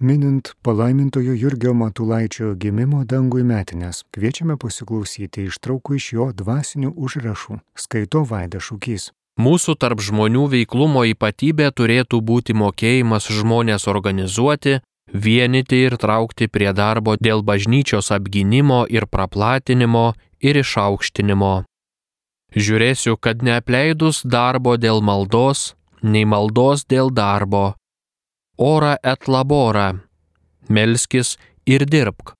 Minint palaimintojo Jurgio Matulaičio gimimo dangui metinės, kviečiame pasiklausyti ištraukų iš jo dvasinių užrašų. Skaito Vaida Šūkys. Mūsų tarp žmonių veiklumo ypatybė turėtų būti mokėjimas žmonės organizuoti, vienyti ir traukti prie darbo dėl bažnyčios apginimo ir praplatinimo ir išaukštinimo. Žiūrėsiu, kad neapleidus darbo dėl maldos, nei maldos dėl darbo. Ora et labora. Melskis ir dirbk.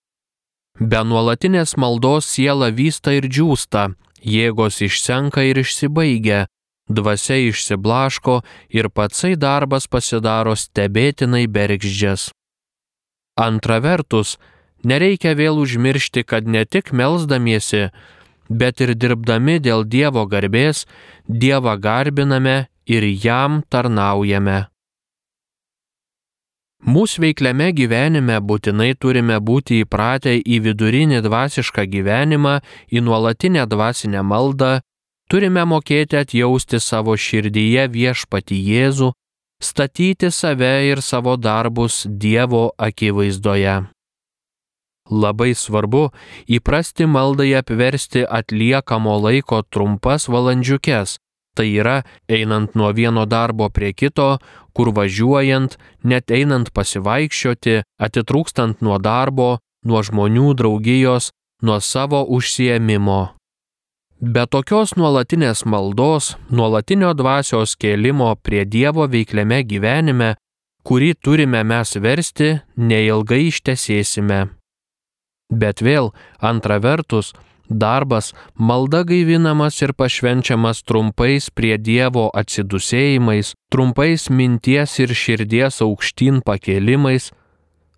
Be nuolatinės maldos siela vysta ir džiūsta, jėgos išsenka ir išsibaigia, dvasia išsiblaško ir patsai darbas pasidaro stebėtinai bergždžias. Antra vertus, nereikia vėl užmiršti, kad ne tik melzdamiesi, bet ir dirbdami dėl Dievo garbės, Dievą garbiname ir jam tarnaujame. Mūsų veikliame gyvenime būtinai turime būti įpratę į vidurinį dvasišką gyvenimą, į nuolatinę dvasinę maldą, turime mokėti atjausti savo širdyje viešpati Jėzų, statyti save ir savo darbus Dievo akivaizdoje. Labai svarbu įprasti maldai apversti atliekamo laiko trumpas valandžiukės, tai yra einant nuo vieno darbo prie kito, kur važiuojant, net einant pasivaikščioti, atitrūkstant nuo darbo, nuo žmonių draugijos, nuo savo užsiemimo. Be tokios nuolatinės maldos, nuolatinio dvasios kėlimo prie Dievo veikliame gyvenime, kurį turime mes versti, neilgai ištesėsime. Bet vėl, antra vertus, darbas, malda gaivinamas ir pašvenčiamas trumpais prie Dievo atsidusėjimais, trumpais minties ir širdies aukštyn pakėlimais,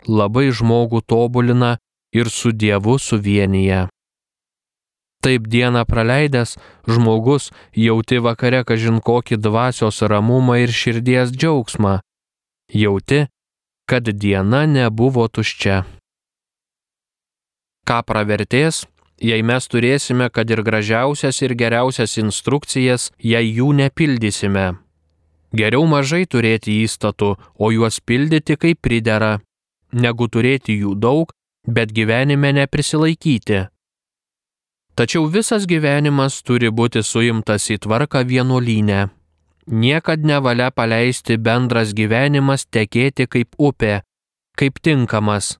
labai žmogų tobulina ir su Dievu suvienyje. Taip dieną praleidęs, žmogus jauti vakare kažin kokį dvasios ramumą ir širdies džiaugsmą. Jauti, kad diena nebuvo tuščia ką pravertės, jei mes turėsime, kad ir gražiausias ir geriausias instrukcijas, jei jų nepildysime. Geriau mažai turėti įstatų, o juos pildyti kaip pridera, negu turėti jų daug, bet gyvenime neprisilaikyti. Tačiau visas gyvenimas turi būti suimtas į tvarką vienuolynę. Niekad nevalia paleisti bendras gyvenimas tekėti kaip upė, kaip tinkamas,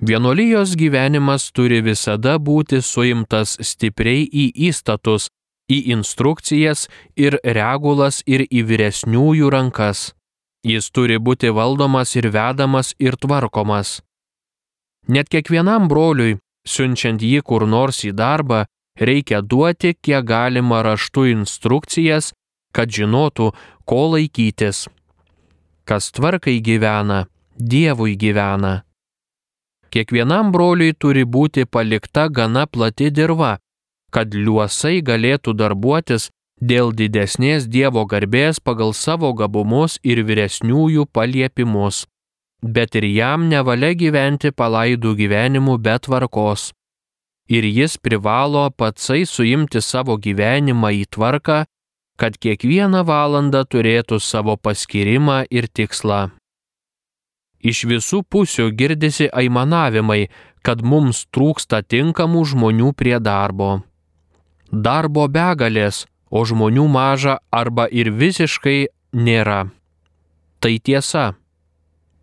Vienuolijos gyvenimas turi visada būti suimtas stipriai į įstatus, į instrukcijas ir regulas ir į vyresniųjų rankas. Jis turi būti valdomas ir vedamas ir tvarkomas. Net kiekvienam broliui, siunčiant jį kur nors į darbą, reikia duoti kiek galima raštų instrukcijas, kad žinotų, ko laikytis. Kas tvarkai gyvena, Dievui gyvena. Kiekvienam broliui turi būti palikta gana plati dirba, kad liuosai galėtų darbuotis dėl didesnės Dievo garbės pagal savo gabumus ir vyresniųjų paliepimus. Bet ir jam nevalia gyventi palaidų gyvenimų be tvarkos. Ir jis privalo patsai suimti savo gyvenimą į tvarką, kad kiekvieną valandą turėtų savo paskirimą ir tikslą. Iš visų pusių girdisi aimanavimai, kad mums trūksta tinkamų žmonių prie darbo. Darbo begalės, o žmonių maža arba ir visiškai nėra. Tai tiesa.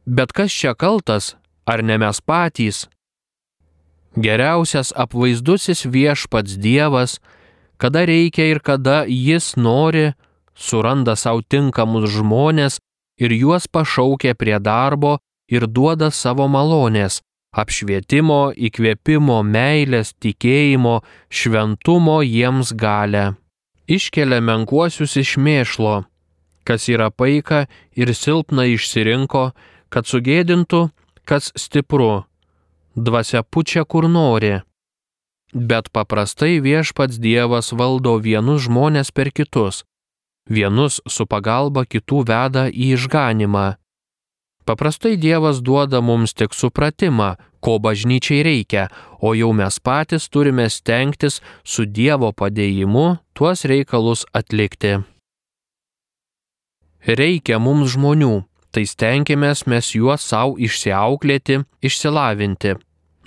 Bet kas čia kaltas, ar ne mes patys? Geriausias apvaizdusis viešpats Dievas, kada reikia ir kada jis nori, suranda savo tinkamus žmonės ir juos pašaukia prie darbo ir duoda savo malonės, apšvietimo, įkvėpimo, meilės, tikėjimo, šventumo jiems galę. Iškelia menkuosius iš mėšlo, kas yra paika ir silpna išsirinko, kad sugėdintų, kas stipru. Dvasia pučia kur nori. Bet paprastai viešpats Dievas valdo vienus žmonės per kitus, vienus su pagalba kitų veda į išganimą. Paprastai Dievas duoda mums tik supratimą, ko bažnyčiai reikia, o jau mes patys turime stengtis su Dievo padėjimu tuos reikalus atlikti. Reikia mums žmonių, tai stenkimės mes juos savo išsiauklėti, išsilavinti.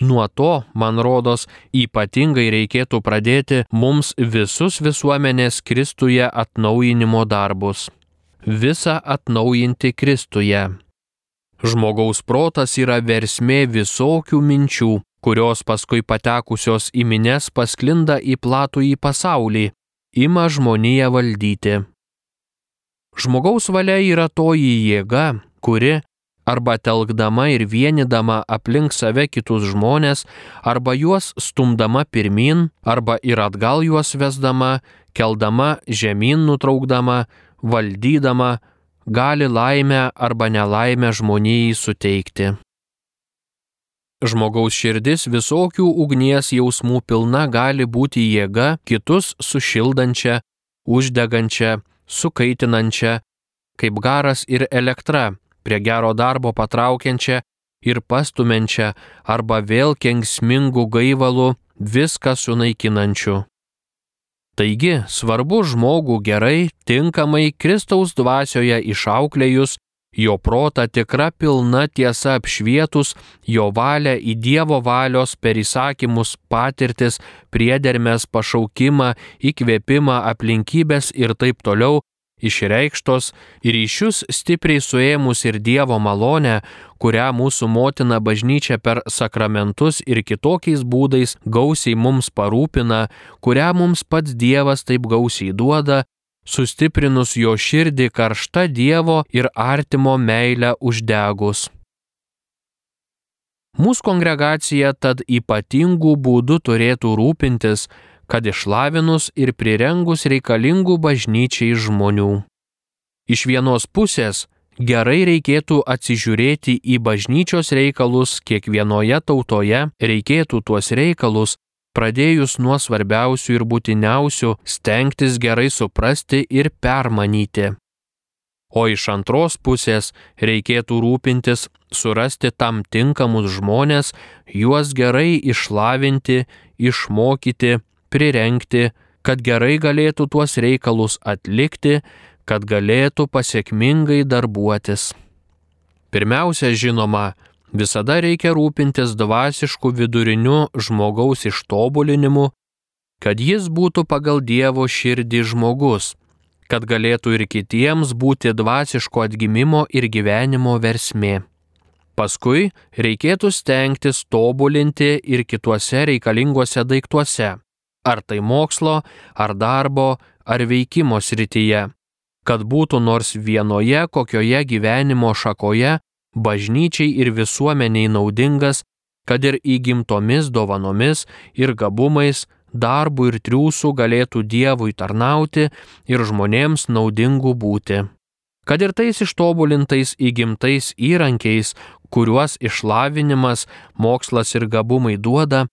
Nuo to, man rodos, ypatingai reikėtų pradėti mums visus visuomenės Kristuje atnaujinimo darbus. Visa atnaujinti Kristuje. Žmogaus protas yra versmė visokių minčių, kurios paskui patekusios į mines pasklinda į platų į pasaulį, ima žmoniją valdyti. Žmogaus valia yra toji jėga, kuri, arba telkdama ir vienydama aplink save kitus žmonės, arba juos stumdama pirmin, arba ir atgal juos vesdama, keldama žemyn nutraukdama, valdydama, gali laimę arba nelaimę žmonijai suteikti. Žmogaus širdis visokių ugnies jausmų pilna gali būti jėga kitus sušildančia, uždegančia, sukaitinančia, kaip garas ir elektra, prie gero darbo patraukiančią ir pastumenčią arba vėl kenksmingų gaivalų viską sunaikinančių. Taigi svarbu žmogų gerai, tinkamai Kristaus dvasioje išauklėjus, jo protą tikra pilna tiesa apšvietus, jo valią į Dievo valios per įsakymus patirtis, priedermės pašaukimą, įkvėpimą, aplinkybės ir taip toliau išreikštos ryšius stipriai suėmus ir Dievo malonę, kurią mūsų motina bažnyčia per sakramentus ir kitokiais būdais gausiai mums parūpina, kurią mums pats Dievas taip gausiai duoda, sustiprinus jo širdį karšta Dievo ir artimo meilę uždegus. Mūsų kongregacija tad ypatingų būdų turėtų rūpintis, kad išlavinus ir prirengus reikalingų bažnyčiai žmonių. Iš vienos pusės gerai reikėtų atsižiūrėti į bažnyčios reikalus kiekvienoje tautoje, reikėtų tuos reikalus, pradėjus nuo svarbiausių ir būtiniausių, stengtis gerai suprasti ir permanyti. O iš antros pusės reikėtų rūpintis surasti tam tinkamus žmonės, juos gerai išlavinti, išmokyti, prirengti, kad gerai galėtų tuos reikalus atlikti, kad galėtų pasiekmingai darbuotis. Pirmiausia, žinoma, visada reikia rūpintis dvasišku viduriniu žmogaus ištobulinimu, kad jis būtų pagal Dievo širdį žmogus, kad galėtų ir kitiems būti dvasiško atgimimo ir gyvenimo versmė. Paskui reikėtų stengtis tobulinti ir kituose reikalinguose daiktuose ar tai mokslo, ar darbo, ar veikimo srityje, kad būtų nors vienoje kokioje gyvenimo šakoje bažnyčiai ir visuomeniai naudingas, kad ir įgimtomis dovanomis ir gabumais, darbu ir triūsų galėtų Dievui tarnauti ir žmonėms naudingų būti. Kad ir tais ištobulintais įgimtais įrankiais, kuriuos išlavinimas, mokslas ir gabumai duoda,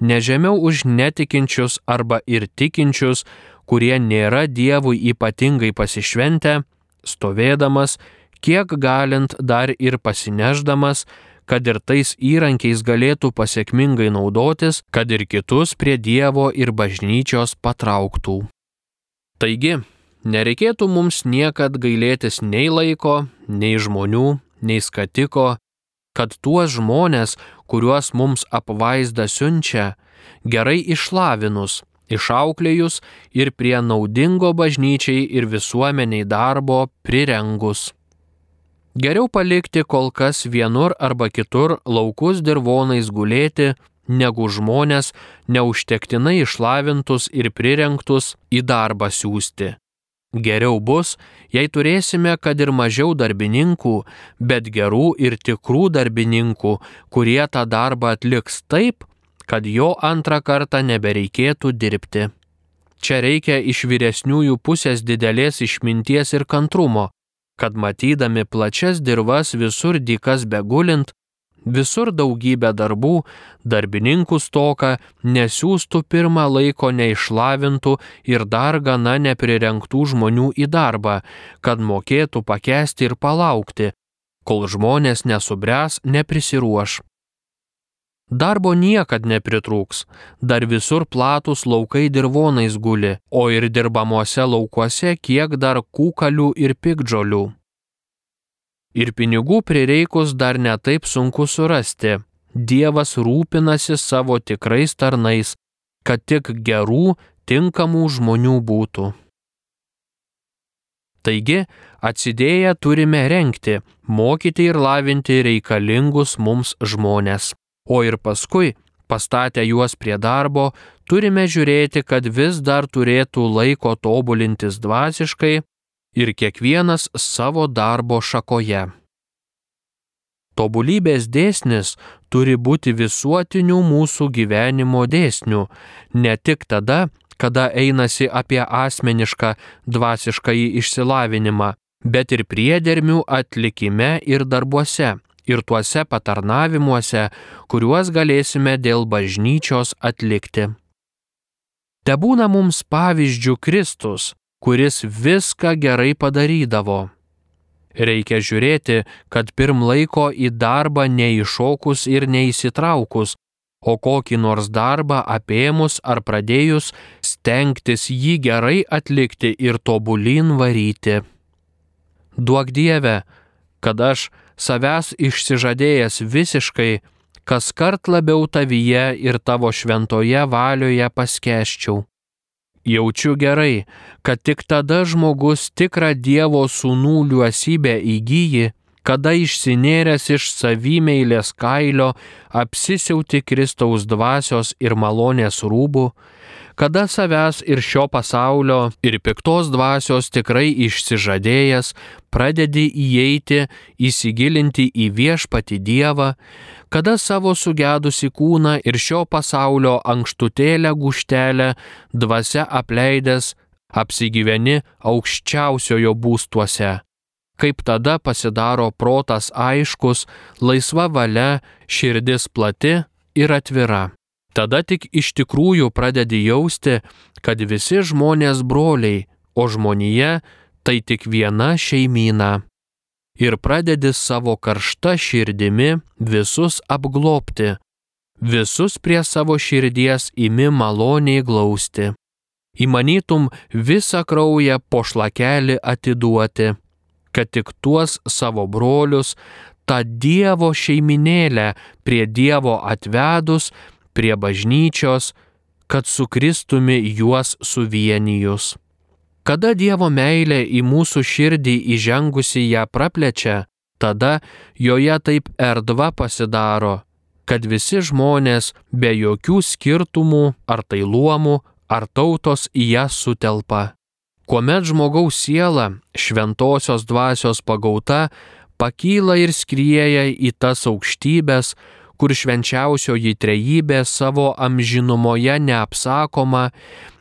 nežemiau už netikinčius arba ir tikinčius, kurie nėra Dievui ypatingai pasišventę, stovėdamas, kiek galint dar ir pasineždamas, kad ir tais įrankiais galėtų pasiekmingai naudotis, kad ir kitus prie Dievo ir bažnyčios patrauktų. Taigi, nereikėtų mums niekad gailėtis nei laiko, nei žmonių, nei skatiko, kad tuos žmonės, kuriuos mums apvaizda siunčia, gerai išlavinus, išauklėjus ir prie naudingo bažnyčiai ir visuomeniai darbo prirengus. Geriau palikti kol kas vienur arba kitur laukus dirvonais gulėti, negu žmonės neužtektinai išlavintus ir prirengtus į darbą siūsti. Geriau bus, jei turėsime, kad ir mažiau darbininkų, bet gerų ir tikrų darbininkų, kurie tą darbą atliks taip, kad jo antrą kartą nebereikėtų dirbti. Čia reikia iš vyresniųjų pusės didelės išminties ir kantrumo, kad matydami plačias dirvas visur dykas begulint, visur daugybę darbų, darbininkų stoka, nesiūstų pirmą laiko neišlavintų ir dar gana neprirenktų žmonių į darbą, kad mokėtų pakesti ir palaukti, kol žmonės nesubręs, neprisiruoš. Darbo niekad nepritrūks, dar visur platus laukai dirvonais guli, o ir dirbamuose laukuose kiek dar kūkalių ir pikdžolių. Ir pinigų prireikus dar netaip sunku surasti. Dievas rūpinasi savo tikrais tarnais, kad tik gerų, tinkamų žmonių būtų. Taigi, atsidėję turime renkti, mokyti ir lavinti reikalingus mums žmonės. O ir paskui, pastatę juos prie darbo, turime žiūrėti, kad vis dar turėtų laiko tobulintis dvasiškai ir kiekvienas savo darbo šakoje. Tobulybės dėsnis turi būti visuotinių mūsų gyvenimo dėsnių, ne tik tada, kada einasi apie asmenišką dvasišką išsilavinimą, bet ir priedermių atlikime ir darbuose, ir tuose patarnavimuose, kuriuos galėsime dėl bažnyčios atlikti. Te būna mums pavyzdžių Kristus, kuris viską gerai padarydavo. Reikia žiūrėti, kad pirm laiko į darbą neiššokus ir neįsitraukus, o kokį nors darbą apėmus ar pradėjus stengtis jį gerai atlikti ir tobulin varyti. Duok Dieve, kad aš savęs išsižadėjęs visiškai, kas kart labiau tavyje ir tavo šventoje valioje paskeščiau. Jaučiu gerai, kad tik tada žmogus tikrą Dievo sūnų liuosybę įgyji, kada išsinėręs iš savimeilės kailio apsisiauti Kristaus dvasios ir malonės rūbų, kada savęs ir šio pasaulio ir piktos dvasios tikrai išsižadėjęs, pradedi įeiti, įsigilinti į viešpati Dievą, kada savo sugedusi kūną ir šio pasaulio ankštutėlę guštelę dvasia apleidęs, apsigyveni aukščiausiojo būstuose kaip tada pasidaro protas aiškus, laisva valia, širdis plati ir atvira. Tada tik iš tikrųjų pradedi jausti, kad visi žmonės broliai, o žmonija tai tik viena šeimyna. Ir pradedi savo karšta širdimi visus apglopti, visus prie savo širdies imi maloniai glausti. Įmanytum visą kraują po šlakelį atiduoti kad tik tuos savo brolius, tą Dievo šeiminėlę prie Dievo atvedus, prie bažnyčios, kad sukristumi juos suvienijus. Kada Dievo meilė į mūsų širdį įžengusi ją praplečia, tada joje taip erdva pasidaro, kad visi žmonės be jokių skirtumų ar tai luomų ar tautos į ją sutelpa kuomet žmogaus siela šventosios dvasios pagauta pakyla ir skrieja į tas aukštybės, kur švenčiausioji trejybė savo amžinumoje neapsakoma,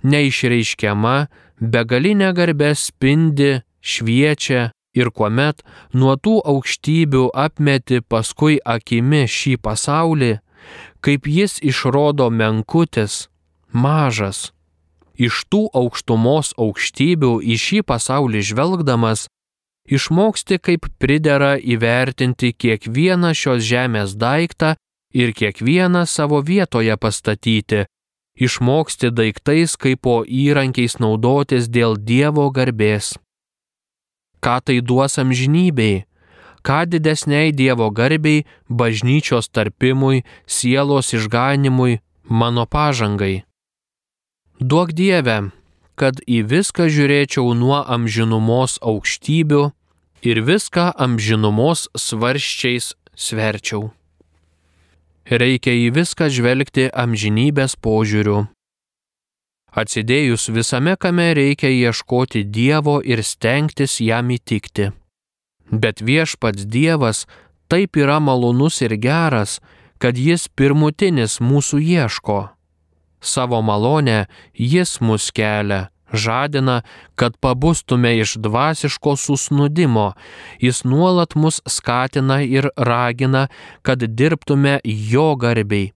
neišreiškiama, begalinė garbė spindi, šviečia ir kuomet nuo tų aukštybių apmeti paskui akimi šį pasaulį, kaip jis išrodo menkutis, mažas, iš tų aukštumos aukštybių į šį pasaulį žvelgdamas, išmoksti kaip pridera įvertinti kiekvieną šios žemės daiktą ir kiekvieną savo vietoje pastatyti, išmoksti daiktais kaip po įrankiais naudotis dėl Dievo garbės. Ką tai duos amžinybei? Ką didesniai Dievo garbiai, bažnyčios tarpimui, sielos išganimui, mano pažangai? Duok Dieve, kad į viską žiūrėčiau nuo amžinumos aukštybių ir viską amžinumos svarščiais sverčiau. Reikia į viską žvelgti amžinybės požiūriu. Atsidėjus visame kame reikia ieškoti Dievo ir stengtis jam įtikti. Bet viešpats Dievas taip yra malonus ir geras, kad jis pirmutinis mūsų ieško savo malonę jis mus kelia, žadina, kad pabustume iš dvasiško susnudimo, jis nuolat mus skatina ir ragina, kad dirbtume jo garbiai.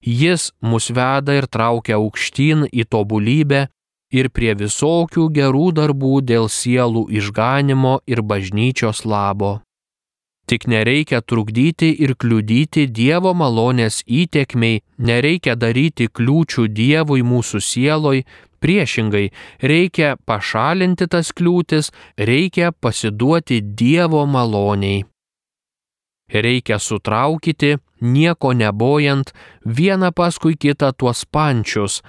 Jis mus veda ir traukia aukštyn į tobulybę ir prie visokių gerų darbų dėl sielų išganimo ir bažnyčios labo. Tik nereikia trukdyti ir kliudyti Dievo malonės įtekmei, nereikia daryti kliūčių Dievui mūsų sieloj, priešingai reikia pašalinti tas kliūtis, reikia pasiduoti Dievo maloniai. reikia sutraukyti, nieko nebojant, vieną paskui kitą tuos pančius,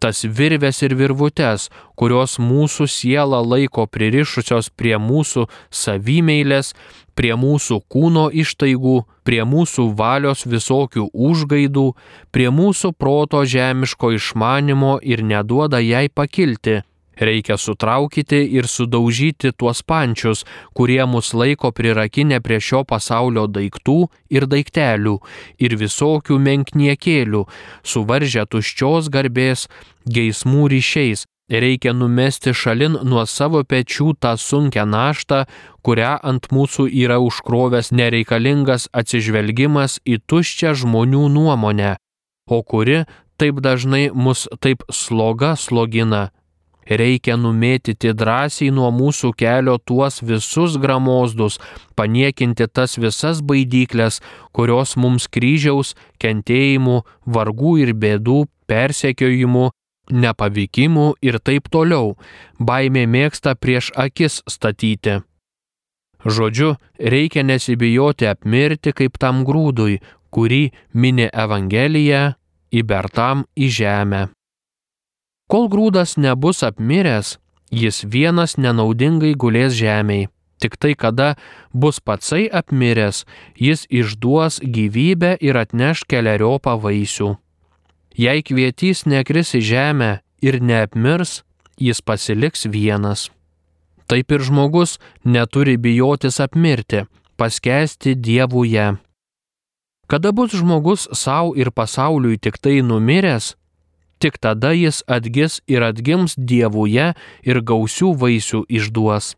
tas virves ir virvutes, kurios mūsų sielą laiko pririšusios prie mūsų savimeilės, prie mūsų kūno ištaigų, prie mūsų valios visokių užgaidų, prie mūsų proto žemiško išmanimo ir neduoda jai pakilti. Reikia sutraukyti ir sudaužyti tuos pančius, kurie mus laiko prirakinę prie šio pasaulio daiktų ir daiktelių ir visokių menkniekėlių, suvaržę tuščios garbės, geismų ryšiais. Reikia numesti šalin nuo savo pečių tą sunkę naštą, kurią ant mūsų yra užkrovęs nereikalingas atsižvelgimas į tuščią žmonių nuomonę, o kuri taip dažnai mus taip sloga slogina. Reikia numėtyti drąsiai nuo mūsų kelio tuos visus gramozdus, paniekinti tas visas baidyklės, kurios mums kryžiaus, kentėjimų, vargų ir bėdų, persekiojimų, nepavykimų ir taip toliau, baimė mėgsta prieš akis statyti. Žodžiu, reikia nesibijoti apmirti kaip tam grūdui, kurį mini Evangelija įbertam į žemę. Kol grūdas nebus apmiręs, jis vienas nenaudingai gulės žemėje. Tik tai kada bus patsai apmiręs, jis išduos gyvybę ir atneš keliariopą vaisių. Jei kvietys nekris į žemę ir neapmirs, jis pasiliks vienas. Taip ir žmogus neturi bijotis apmirti, paskesti dievuje. Kada bus žmogus savo ir pasauliui tik tai numiręs, tik tada jis atgis ir atgims dievuje ir gausių vaisių išduos.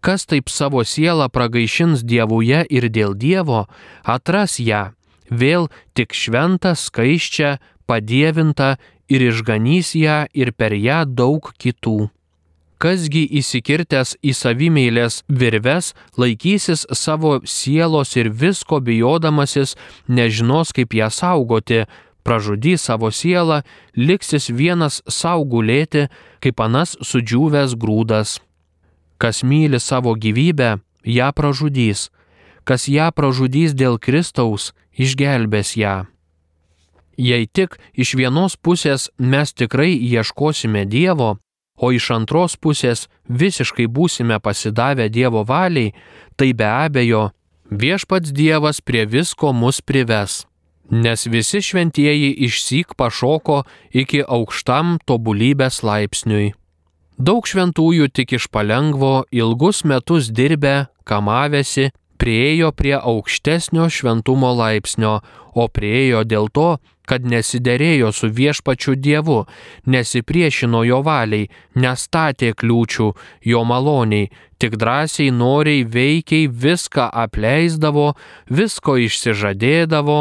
Kas taip savo sielą pragaišins dievuje ir dėl Dievo, atras ją, vėl tik šventą, skaiščią, padievintą ir išganys ją ir per ją daug kitų. Kasgi įsikirtęs į savimeilės virves laikysis savo sielos ir visko bijodamasis, nežinos kaip ją saugoti, pražudys savo sielą, liksis vienas savo gulėti, kaip anas sudžiūvęs grūdas. Kas myli savo gyvybę, ją pražudys, kas ją pražudys dėl Kristaus, išgelbės ją. Jei tik iš vienos pusės mes tikrai ieškosime Dievo, o iš antros pusės visiškai būsime pasidavę Dievo valiai, tai be abejo viešpats Dievas prie visko mus prives nes visi šventieji išsyk pašoko iki aukštam tobulybės laipsniui. Daug šventųjų tik iš palengvo ilgus metus dirbę, kamavėsi, priejo prie aukštesnio šventumo laipsnio, o priejo dėl to, kad nesiderėjo su viešpačiu Dievu, nesipriešino jo valiai, nestatė kliūčių jo maloniai, tik drąsiai noriai veikiai viską apleisdavo, visko išsižadėdavo,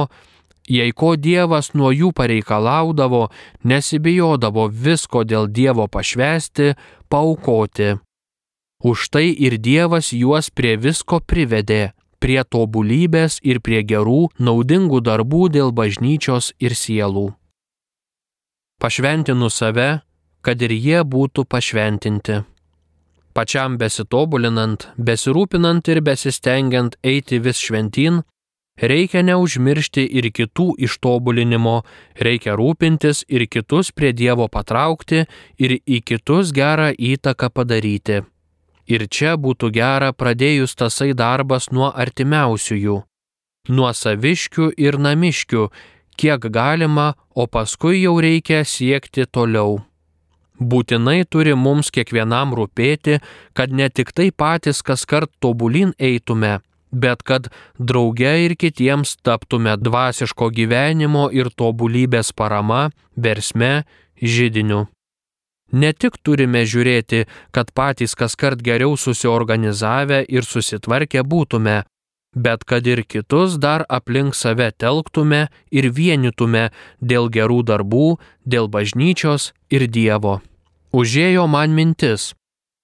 jei ko Dievas nuo jų pareikalaudavo, nesibijodavo visko dėl Dievo pašvesti, paukoti. Už tai ir Dievas juos prie visko privedė, prie tobulybės ir prie gerų, naudingų darbų dėl bažnyčios ir sielų. Pašventinu save, kad ir jie būtų pašventinti. Pačiam besitobulinant, besirūpinant ir besistengiant eiti vis šventin, reikia neužmiršti ir kitų ištobulinimo, reikia rūpintis ir kitus prie Dievo patraukti ir į kitus gerą įtaką padaryti. Ir čia būtų gera pradėjus tasai darbas nuo artimiausiųjų, nuo saviškių ir namiškių, kiek galima, o paskui jau reikia siekti toliau. Būtinai turi mums kiekvienam rūpėti, kad ne tik tai patys kas kart tobulin eitume, bet kad drauge ir kitiems taptume dvasiško gyvenimo ir tobulybės parama, versme, žydiniu. Ne tik turime žiūrėti, kad patys kas kart geriau susiorganizavę ir susitvarkę būtume, bet kad ir kitus dar aplink save telktume ir vienytume dėl gerų darbų, dėl bažnyčios ir Dievo. Užėjo man mintis,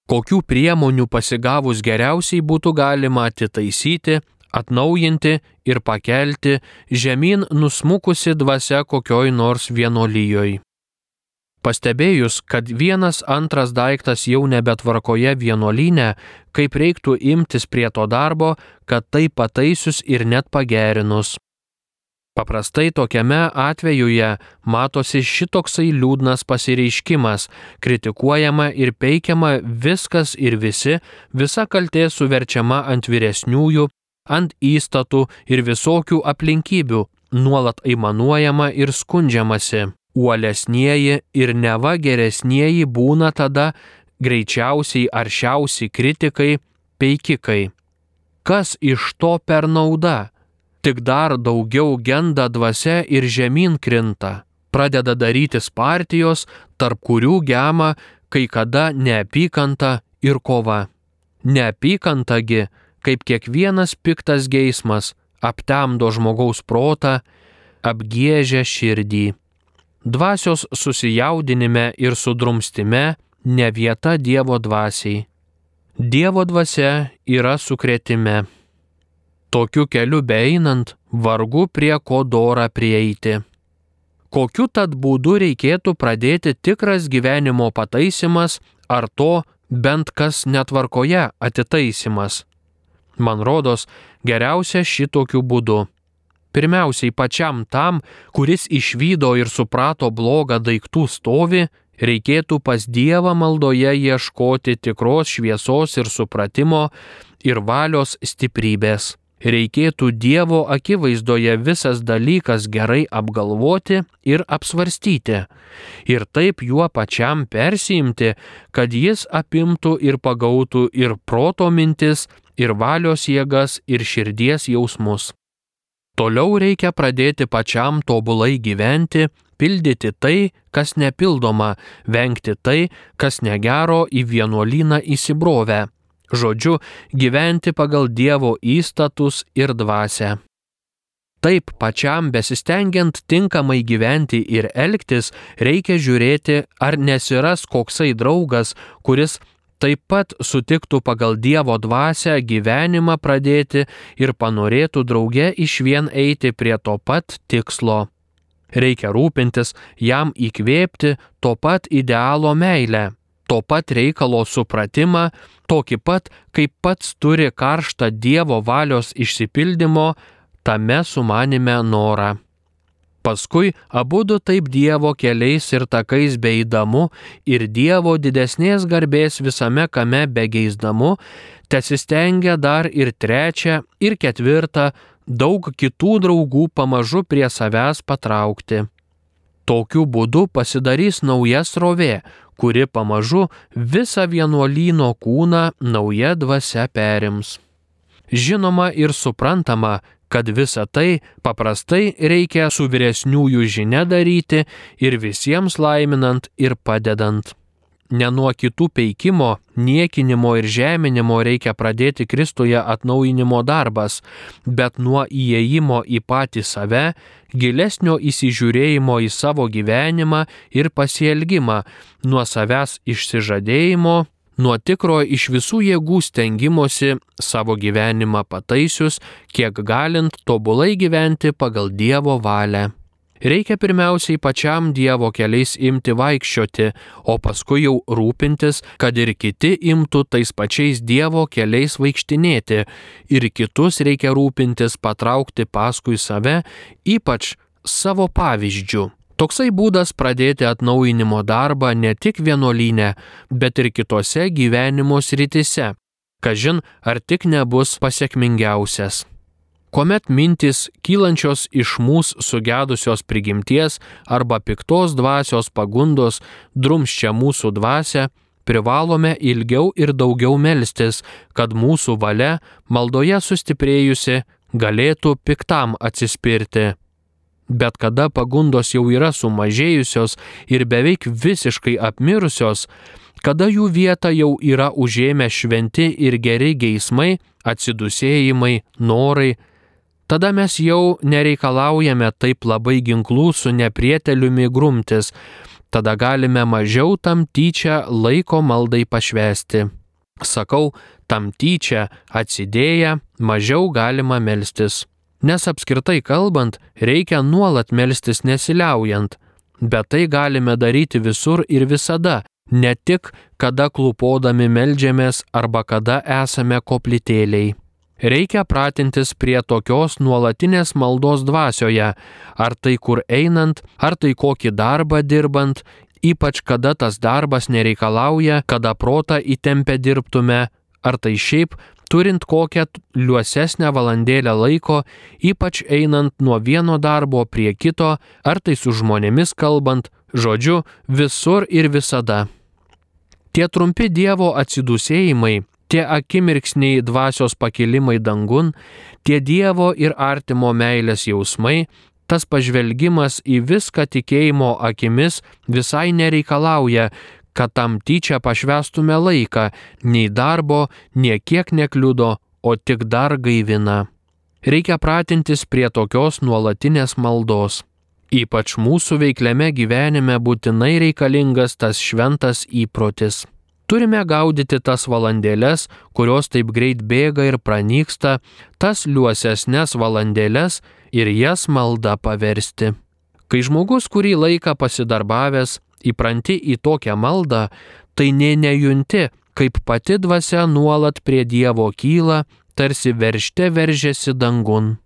kokių priemonių pasigavus geriausiai būtų galima atitaisyti, atnaujinti ir pakelti žemyn nusmukusi dvasia kokioj nors vienolyjoj. Pastebėjus, kad vienas antras daiktas jau nebetvarkoje vienuolyne, kaip reiktų imtis prie to darbo, kad tai pataisius ir net pagerinus. Paprastai tokiame atvejuje matosi šitoksai liūdnas pasireiškimas, kritikuojama ir peikiama viskas ir visi, visa kaltė suverčiama ant vyresniųjų, ant įstatų ir visokių aplinkybių, nuolat aimanuojama ir skundžiamasi. Uolesnieji ir neva geresnieji būna tada greičiausiai aršiausi kritikai, peikikai. Kas iš to per nauda? tik dar daugiau genda dvasia ir žemyn krinta. Pradeda darytis partijos, tarp kurių gema kai kada neapykanta ir kova. Neapykantagi, kaip kiekvienas piktas geismas, aptemdo žmogaus protą, apgėžia širdį. Dvasios susijaudinime ir sudrumstime ne vieta Dievo dvasiai. Dievo dvasia yra sukretime. Tokiu keliu beeinant, vargu prie ko dorą prieiti. Kokiu tad būdu reikėtų pradėti tikras gyvenimo pataisimas ar to bent kas netvarkoje atitaisimas? Man rodos, geriausia šitokiu būdu. Pirmiausiai pačiam tam, kuris išvydo ir suprato blogą daiktų stovi, reikėtų pas Dievą maldoje ieškoti tikros šviesos ir supratimo ir valios stiprybės reikėtų Dievo akivaizdoje visas dalykas gerai apgalvoti ir apsvarstyti, ir taip juo pačiam persijimti, kad jis apimtų ir pagautų ir proto mintis, ir valios jėgas, ir širdies jausmus. Toliau reikia pradėti pačiam tobulai gyventi, pildyti tai, kas nepildoma, vengti tai, kas negero į vienuolyną įsibrovę Žodžiu, gyventi pagal Dievo įstatus ir dvasę. Taip pačiam besistengiant tinkamai gyventi ir elgtis, reikia žiūrėti, ar nesiras koksai draugas, kuris taip pat sutiktų pagal Dievo dvasę gyvenimą pradėti ir panorėtų drauge iš vien eiti prie to pat tikslo. Reikia rūpintis jam įkvėpti to pat idealo meilę to pat reikalo supratimą, tokį pat, kaip pats turi karštą Dievo valios išsipildymo, tame sumanime norą. Paskui abu du taip Dievo keliais ir takais beeidamu ir Dievo didesnės garbės visame kame begeisdamu, tesistengia dar ir trečią, ir ketvirtą, daug kitų draugų pamažu prie savęs patraukti. Tokiu būdu pasidarys nauja srovė, kuri pamažu visą vienuolyno kūną nauja dvasia perims. Žinoma ir suprantama, kad visą tai paprastai reikia su vyresniųjų žinia daryti ir visiems laiminant ir padedant. Ne nuo kitų peikimo, niekinimo ir žeminimo reikia pradėti Kristuje atnaujinimo darbas, bet nuo įėjimo į patį save, gilesnio įsižiūrėjimo į savo gyvenimą ir pasielgimą, nuo savęs išsižadėjimo, nuo tikro iš visų jėgų stengimosi savo gyvenimą pataisius, kiek galint tobulai gyventi pagal Dievo valią. Reikia pirmiausiai pačiam Dievo keliais imti vaikščioti, o paskui jau rūpintis, kad ir kiti imtų tais pačiais Dievo keliais vaikštinėti, ir kitus reikia rūpintis patraukti paskui save, ypač savo pavyzdžių. Toksai būdas pradėti atnaujinimo darbą ne tik vienuolyne, bet ir kitose gyvenimo sritise. Kažin, ar tik nebus pasiekmingiausias kuomet mintis kylančios iš mūsų sugedusios prigimties arba piktos dvasios pagundos drumščia mūsų dvasę, privalome ilgiau ir daugiau melstis, kad mūsų valia maldoje sustiprėjusi galėtų piktam atsispirti. Bet kada pagundos jau yra sumažėjusios ir beveik visiškai apmirusios, kada jų vietą jau yra užėmę šventi ir geri geismai, atsidusėjimai, norai, tada mes jau nereikalaujame taip labai ginklų su neprieteliumi grumtis, tada galime mažiau tam tyčia laiko maldai pašvesti. Sakau, tam tyčia atsidėję mažiau galima melstis. Nes apskritai kalbant, reikia nuolat melstis nesiliaujant. bet tai galime daryti visur ir visada, ne tik kada klupodami melžiamės arba kada esame koplytėliai. Reikia pratintis prie tokios nuolatinės maldos dvasioje, ar tai kur einant, ar tai kokį darbą dirbant, ypač kada tas darbas nereikalauja, kada protą įtempę dirbtume, ar tai šiaip turint kokią liuosesnę valandėlę laiko, ypač einant nuo vieno darbo prie kito, ar tai su žmonėmis kalbant, žodžiu, visur ir visada. Tie trumpi Dievo atsidusėjimai, tie akimirksniai dvasios pakilimai dangun, tie Dievo ir artimo meilės jausmai, tas pažvelgimas į viską tikėjimo akimis visai nereikalauja, kad tam tyčia pašvestume laiką, nei darbo, niekiek nekliudo, o tik dar gaivina. Reikia pratintis prie tokios nuolatinės maldos. Ypač mūsų veikliame gyvenime būtinai reikalingas tas šventas įprotis. Turime gaudyti tas valandėlės, kurios taip greit bėga ir pranyksta, tas liuosesnės valandėlės ir jas malda paversti. Kai žmogus kurį laiką pasidarbavęs įpranti į tokią maldą, tai nė nejunti, kaip pati dvasia nuolat prie Dievo kyla, tarsi veršte veržėsi dangun.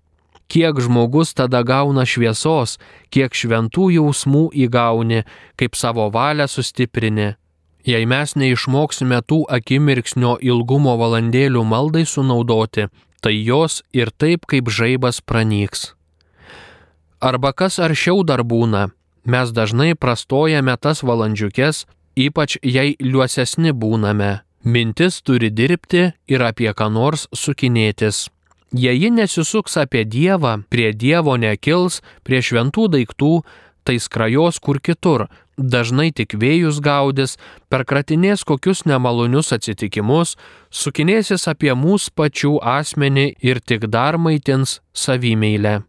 Kiek žmogus tada gauna šviesos, kiek šventų jausmų įgauni, kaip savo valią sustiprini. Jei mes neišmoksime tų akimirksnio ilgumo valandėlių maldai sunaudoti, tai jos ir taip kaip žaibas pranyks. Arba kas aršiau dar būna, mes dažnai prastojame tas valandžiukės, ypač jei liuosesni būname. Mintis turi dirbti ir apie ką nors sukinėtis. Jei ji nesisuks apie Dievą, prie Dievo nekils, prie šventų daiktų, tai skrajos kur kitur, dažnai tik vėjus gaudis, perkratinės kokius nemalonius atsitikimus, sukinėsis apie mūsų pačių asmenį ir tik dar maitins savimeilę.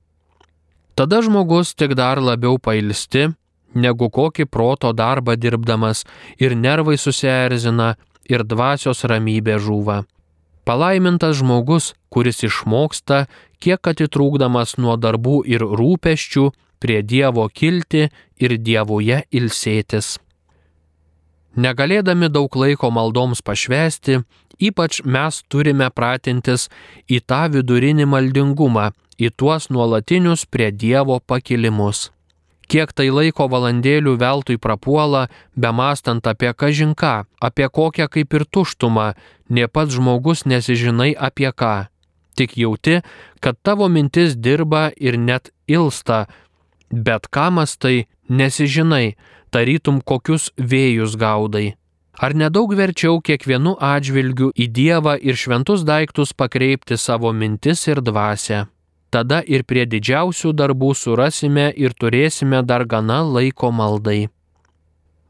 Tada žmogus tik dar labiau pailsti, negu kokį proto darbą dirbdamas ir nervai susierzina ir dvasios ramybė žūva. Palaimintas žmogus, kuris išmoksta, kiek atitrūkdamas nuo darbų ir rūpeščių, prie Dievo kilti ir Dievoje ilsėtis. Negalėdami daug laiko maldoms pašvesti, ypač mes turime pratintis į tą vidurinį maldingumą, į tuos nuolatinius prie Dievo pakilimus kiek tai laiko valandėlių veltui prapuola, bemastant apie kažinką, apie kokią kaip ir tuštumą, nie pats žmogus nesižinai apie ką. Tik jauti, kad tavo mintis dirba ir net ilsta, bet kamas tai nesižinai, tarytum kokius vėjus gaudai. Ar nedaug verčiau kiekvienu atžvilgiu į Dievą ir šventus daiktus pakreipti savo mintis ir dvasę? Tada ir prie didžiausių darbų surasime ir turėsime dar gana laiko maldai.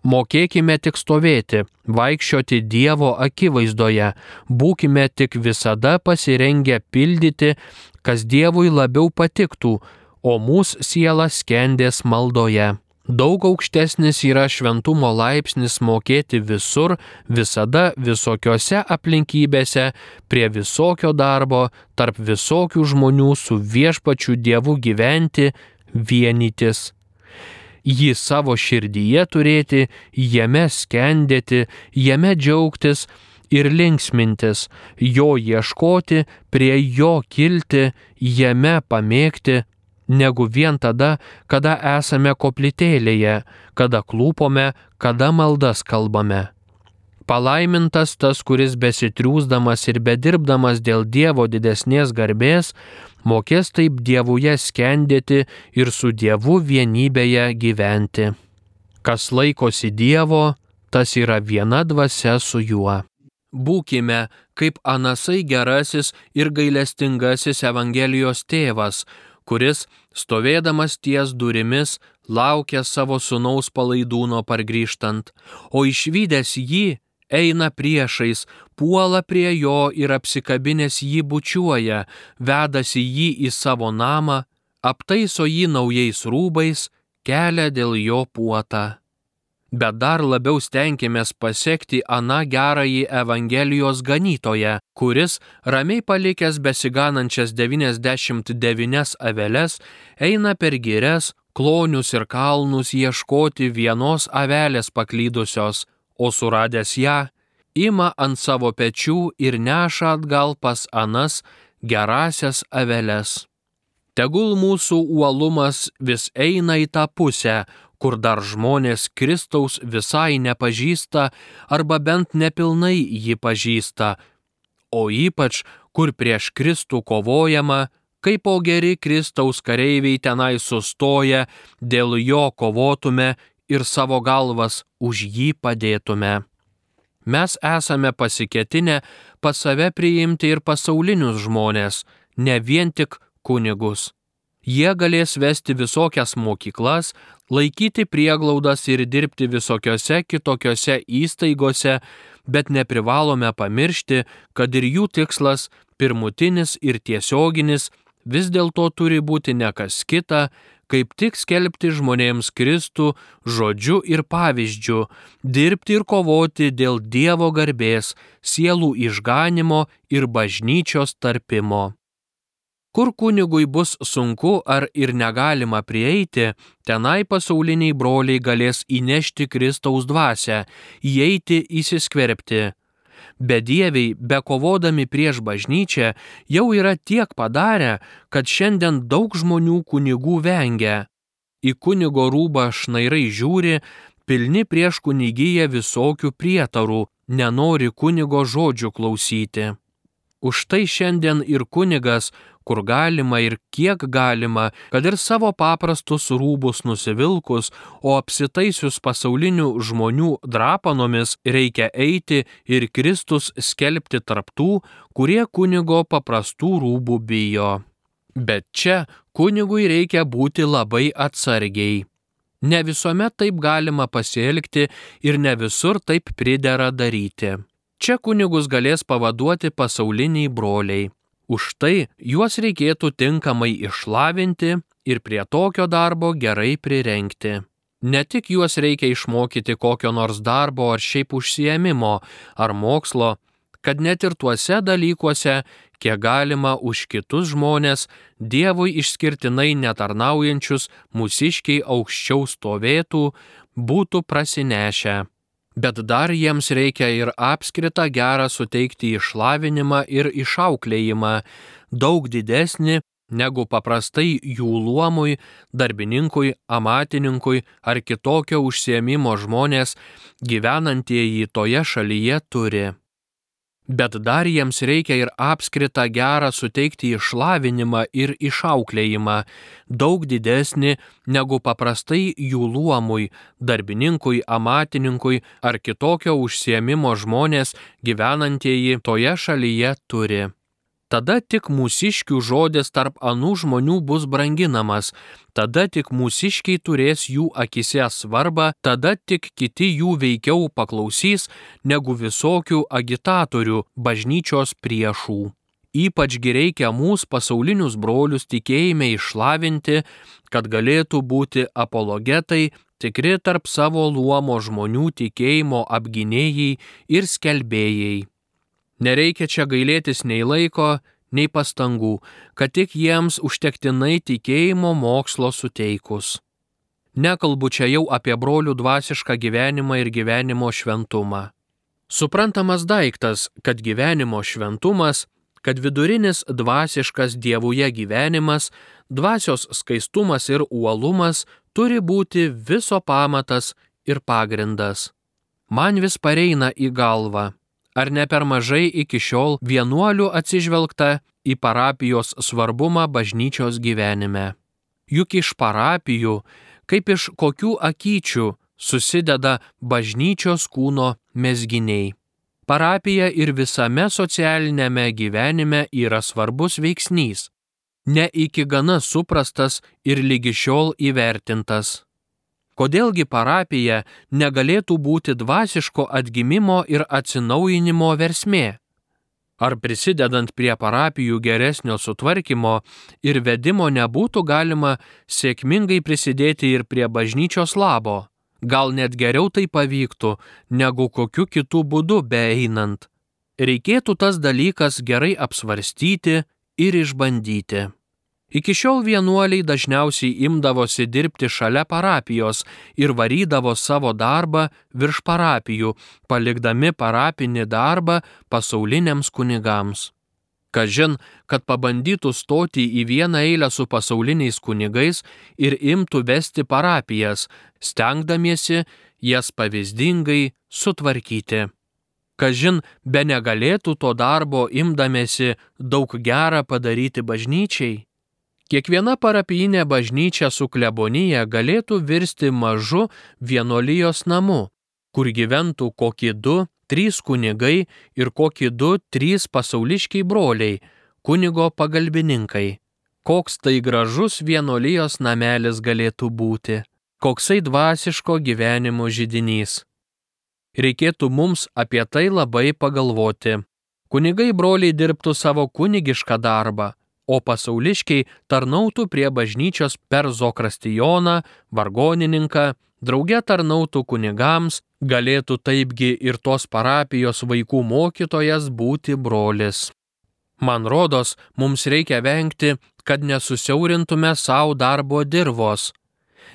Mokėkime tik stovėti, vaikščioti Dievo akivaizdoje, būkime tik visada pasirengę pildyti, kas Dievui labiau patiktų, o mūsų siela skendės maldoje. Daug aukštesnis yra šventumo laipsnis mokėti visur, visada, visokiose aplinkybėse, prie visokio darbo, tarp visokių žmonių su viešpačiu Dievu gyventi, vienytis. Jį savo širdyje turėti, jame skendėti, jame džiaugtis ir linksmintis, jo ieškoti, prie jo kilti, jame pamėgti, negu vien tada, kada esame koplytėlėje, kada klūpome, kada maldas kalbame. Palaimintas tas, kuris besitriūsdamas ir bedirbdamas dėl Dievo didesnės garbės, mokės taip Dievuje skendėti ir su Dievu vienybėje gyventi. Kas laikosi Dievo, tas yra viena dvasia su juo. Būkime kaip anasai gerasis ir gailestingasis Evangelijos tėvas, kuris, stovėdamas ties durimis, laukia savo sunaus palaidūno pargrįžtant, o išvykęs jį, eina priešais, puola prie jo ir apsikabinės jį bučiuoja, vedasi jį į savo namą, aptaiso jį naujais rūbais, kelia dėl jo puotą bet dar labiau stenkėmės pasiekti aną gerąjį Evangelijos ganytoją, kuris, ramiai palikęs besiganančias 99 aveles, eina per girias, klonius ir kalnus ieškoti vienos avelės paklydusios, o suradęs ją, ima ant savo pečių ir neša atgal pas anas gerasias aveles. Tegul mūsų uolumas vis eina į tą pusę, kur dar žmonės Kristaus visai nepažįsta arba bent nepilnai jį pažįsta, o ypač kur prieš Kristų kovojama, kaip po geri Kristaus kareiviai tenai sustoja, dėl jo kovotume ir savo galvas už jį padėtume. Mes esame pasiketinę pas save priimti ir pasaulinius žmonės, ne vien tik kunigus. Jie galės vesti visokias mokyklas, laikyti prieglaudas ir dirbti visokiose kitokiose įstaigose, bet neprivalome pamiršti, kad ir jų tikslas, pirmutinis ir tiesioginis, vis dėlto turi būti ne kas kita, kaip tik skelbti žmonėms Kristų žodžiu ir pavyzdžiu, dirbti ir kovoti dėl Dievo garbės, sielų išganimo ir bažnyčios tarpimo. Kur kunigui bus sunku ar ir negalima prieiti, tenai pasauliniai broliai galės įnešti Kristaus dvasę, įeiti įsiskverbti bedieviai, bekovodami prieš bažnyčią, jau yra tiek padarę, kad šiandien daug žmonių kunigų vengia. Į kunigo rūbą šnairai žiūri, pilni prieš kunigyje visokių prietarų, nenori kunigo žodžių klausyti. Už tai šiandien ir kunigas, kur galima ir kiek galima, kad ir savo paprastus rūbus nusivilkus, o apsitaisius pasaulinių žmonių drapanomis reikia eiti ir Kristus skelbti tarptų, kurie kunigo paprastų rūbų bijo. Bet čia kunigui reikia būti labai atsargiai. Ne visuomet taip galima pasielgti ir ne visur taip pridera daryti. Čia kunigus galės pavaduoti pasauliniai broliai. Už tai juos reikėtų tinkamai išlavinti ir prie tokio darbo gerai prirenkti. Ne tik juos reikia išmokyti kokio nors darbo ar šiaip užsiemimo ar mokslo, kad net ir tuose dalykuose, kiek galima už kitus žmonės, Dievui išskirtinai netarnaujančius mūsiškiai aukščiau stovėtų, būtų prasinešę bet dar jiems reikia ir apskritą gerą suteikti išlavinimą ir išauklėjimą, daug didesnį negu paprastai jų luomui, darbininkui, amatininkui ar kitokio užsiemimo žmonės gyvenantieji toje šalyje turi bet dar jiems reikia ir apskritą gerą suteikti išlavinimą ir išauklėjimą, daug didesnį negu paprastai jų luomui, darbininkui, amatininkui ar kitokio užsiemimo žmonės gyvenantieji toje šalyje turi. Tada tik mūsiškių žodis tarp anų žmonių bus branginamas, tada tik mūsiškiai turės jų akise svarbą, tada tik kiti jų veikiau paklausys negu visokių agitatorių, bažnyčios priešų. Ypačgi reikia mūsų pasaulinius brolius tikėjime išlavinti, kad galėtų būti apologetai, tikri tarp savo luomo žmonių tikėjimo apginėjai ir skelbėjai. Nereikia čia gailėtis nei laiko, nei pastangų, kad tik jiems užtektinai tikėjimo mokslo suteikus. Nekalbu čia jau apie brolių dvasišką gyvenimą ir gyvenimo šventumą. Suprantamas daiktas, kad gyvenimo šventumas, kad vidurinis dvasiškas dievuje gyvenimas, dvasios skaistumas ir uolumas turi būti viso pamatas ir pagrindas. Man vis pareina į galvą Ar ne per mažai iki šiol vienuolių atsižvelgta į parapijos svarbumą bažnyčios gyvenime? Juk iš parapijų, kaip iš kokių akyčių, susideda bažnyčios kūno mesginiai. Parapija ir visame socialinėme gyvenime yra svarbus veiksnys, ne iki gana suprastas ir lygi šiol įvertintas. Kodėlgi parapija negalėtų būti dvasiško atgimimo ir atsinaujinimo versmė? Ar prisidedant prie parapijų geresnio sutvarkymo ir vedimo nebūtų galima sėkmingai prisidėti ir prie bažnyčios labo? Gal net geriau tai pavyktų, negu kokiu kitų būdu beeinant. Reikėtų tas dalykas gerai apsvarstyti ir išbandyti. Iki šiol vienuoliai dažniausiai imdavosi dirbti šalia parapijos ir varydavo savo darbą virš parapijų, palikdami parapinį darbą pasauliniams kunigams. Kažin, kad pabandytų stoti į vieną eilę su pasauliniais kunigais ir imtų vesti parapijas, stengdamiesi jas pavyzdingai sutvarkyti. Kažin, be negalėtų to darbo imdamėsi daug gerą padaryti bažnyčiai. Kiekviena parapijinė bažnyčia su klebonyje galėtų virsti mažu vienolyjos namu, kur gyventų kokie du, trys kunigai ir kokie du, trys pasauliškiai broliai, kunigo pagalbininkai. Koks tai gražus vienolyjos namelis galėtų būti, koksai dvasiško gyvenimo žydinys. Reikėtų mums apie tai labai pagalvoti. Kunigai broliai dirbtų savo kunigišką darbą, o pasauliškiai tarnautų prie bažnyčios per Zokrastijoną, vargonininką, drauge tarnautų kunigams, galėtų taipgi ir tos parapijos vaikų mokytojas būti brolis. Man rodos, mums reikia vengti, kad nesusiaurintume savo darbo dirvos.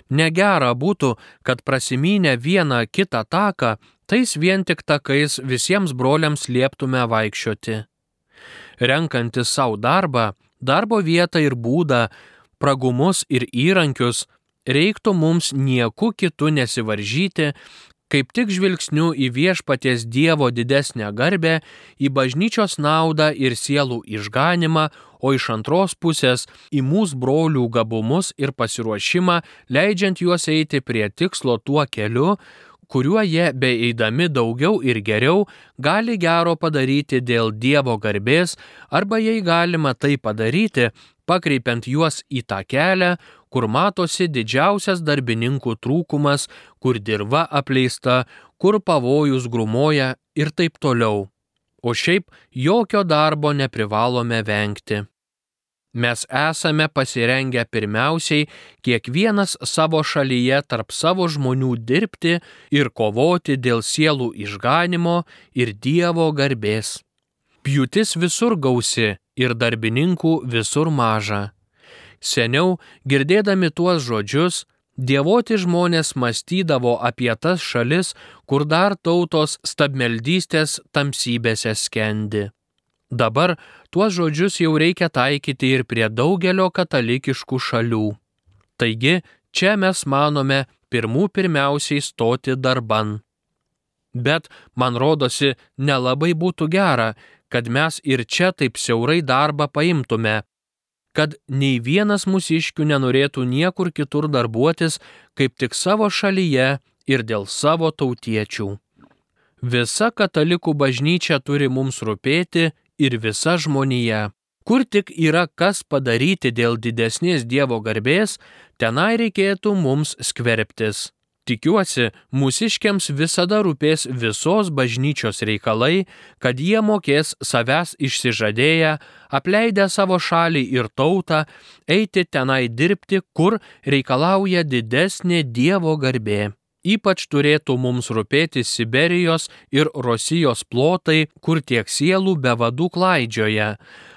Negera būtų, kad prasimynę vieną kitą taką, tais vien tik takais visiems broliams lieptume vaikščioti. Renkantis savo darbą, darbo vietą ir būdą, pragumus ir įrankius, reiktų mums nieku kitu nesivaržyti, kaip tik žvilgsniu į viešpaties Dievo didesnę garbę, į bažnyčios naudą ir sielų išganimą, o iš antros pusės į mūsų brolių gabumus ir pasiruošimą, leidžiant juos eiti prie tikslo tuo keliu, kuriuo jie beeidami daugiau ir geriau gali gero padaryti dėl Dievo garbės, arba jei galima tai padaryti, pakreipiant juos į tą kelią, kur matosi didžiausias darbininkų trūkumas, kur dirba apleista, kur pavojus grumoja ir taip toliau. O šiaip jokio darbo neprivalome vengti. Mes esame pasirengę pirmiausiai kiekvienas savo šalyje tarp savo žmonių dirbti ir kovoti dėl sielų išganimo ir Dievo garbės. Pjūtis visur gausi ir darbininkų visur maža. Seniau, girdėdami tuos žodžius, dievoti žmonės mąstydavo apie tas šalis, kur dar tautos stabmeldystės tamsybėse skendi. Dabar tuos žodžius jau reikia taikyti ir prie daugelio katalikiškų šalių. Taigi, čia mes manome pirmų pirmiausiai stoti darban. Bet, man rodosi, nelabai būtų gera, kad mes ir čia taip siaurai darbą paimtume, kad nei vienas mūsiškių nenorėtų niekur kitur darbuotis, kaip tik savo šalyje ir dėl savo tautiečių. Visa katalikų bažnyčia turi mums rūpėti ir visa žmonija. Kur tik yra kas padaryti dėl didesnės Dievo garbės, tenai reikėtų mums skverbtis. Tikiuosi, mūsiškiams visada rūpės visos bažnyčios reikalai, kad jie mokės savęs išsižadėję, apleidę savo šalį ir tautą, eiti tenai dirbti, kur reikalauja didesnė Dievo garbė. Ypač turėtų mums rūpėti Siberijos ir Rosijos plotai, kur tiek sielų be vadų klaidžioje.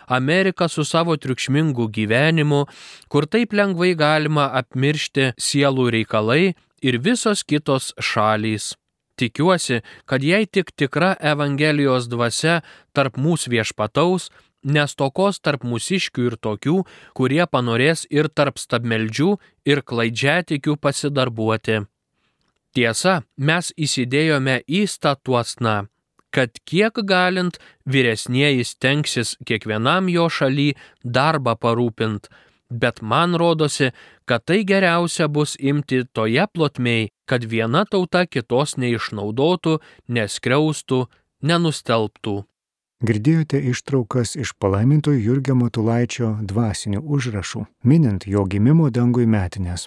Amerika su savo triukšmingu gyvenimu, kur taip lengvai galima apmiršti sielų reikalai ir visos kitos šalys. Tikiuosi, kad jei tik tikra Evangelijos dvasia tarp mūsų viešpataus, nestokos tarp mūsiškių ir tokių, kurie panorės ir tarp stabmeldžių ir klaidžiatikių pasidarbuoti. Tiesa, mes įsidėjome į statuosną, kad kiek galint vyresnieji stengsis kiekvienam jo šaly darbą parūpint, bet man rodosi, kad tai geriausia bus imti toje plotmei, kad viena tauta kitos neišnaudotų, neskriaustų, nenustelbtų. Girdėjote ištraukas iš palaimintojo Jurgio Matulaičio dvasinių užrašų, minint jo gimimo dangui metinės.